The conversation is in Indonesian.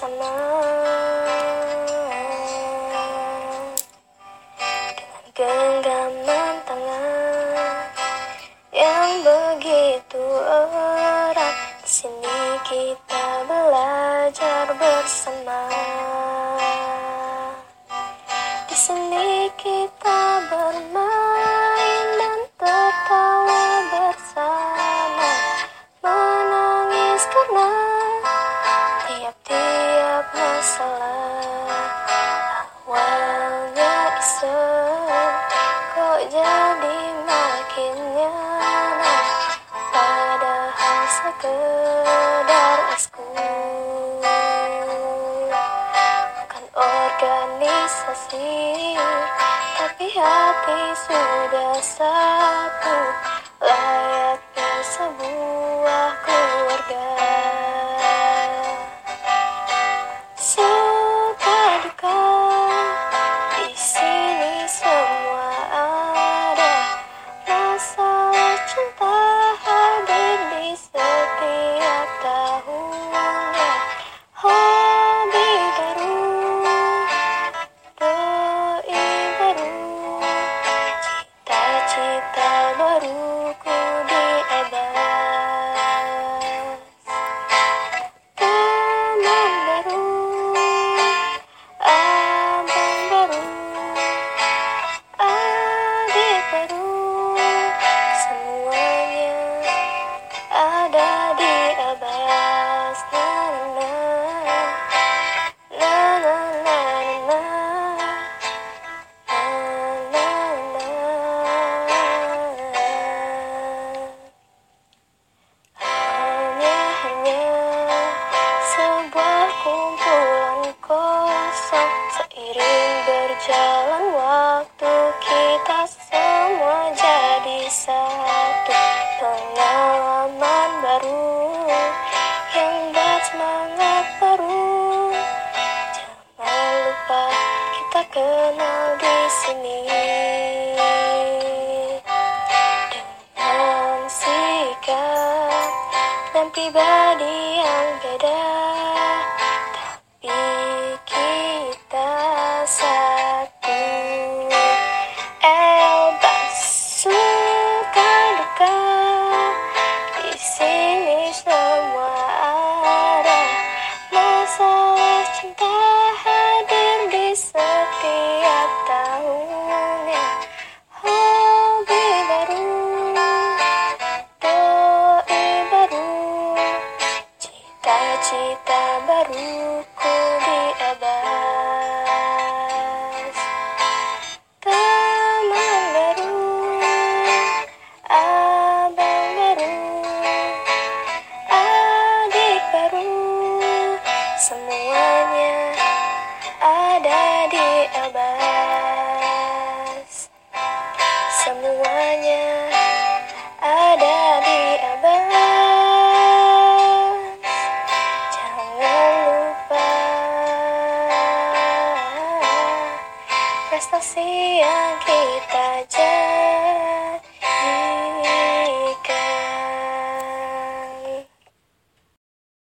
bersama Dengan genggaman tangan Yang begitu erat Di sini kita belajar bersama. Di sini kita bermain sekedar ekskul Bukan organisasi Tapi hati sudah satu Layaknya sebuah waktu kita semua jadi satu Pengalaman baru yang buat semangat baru. Jangan lupa kita kenal di sini. Dengan sikap dan pribadi Bye. Semuanya ada di Abbas Jangan lupa prestasi yang kita jaga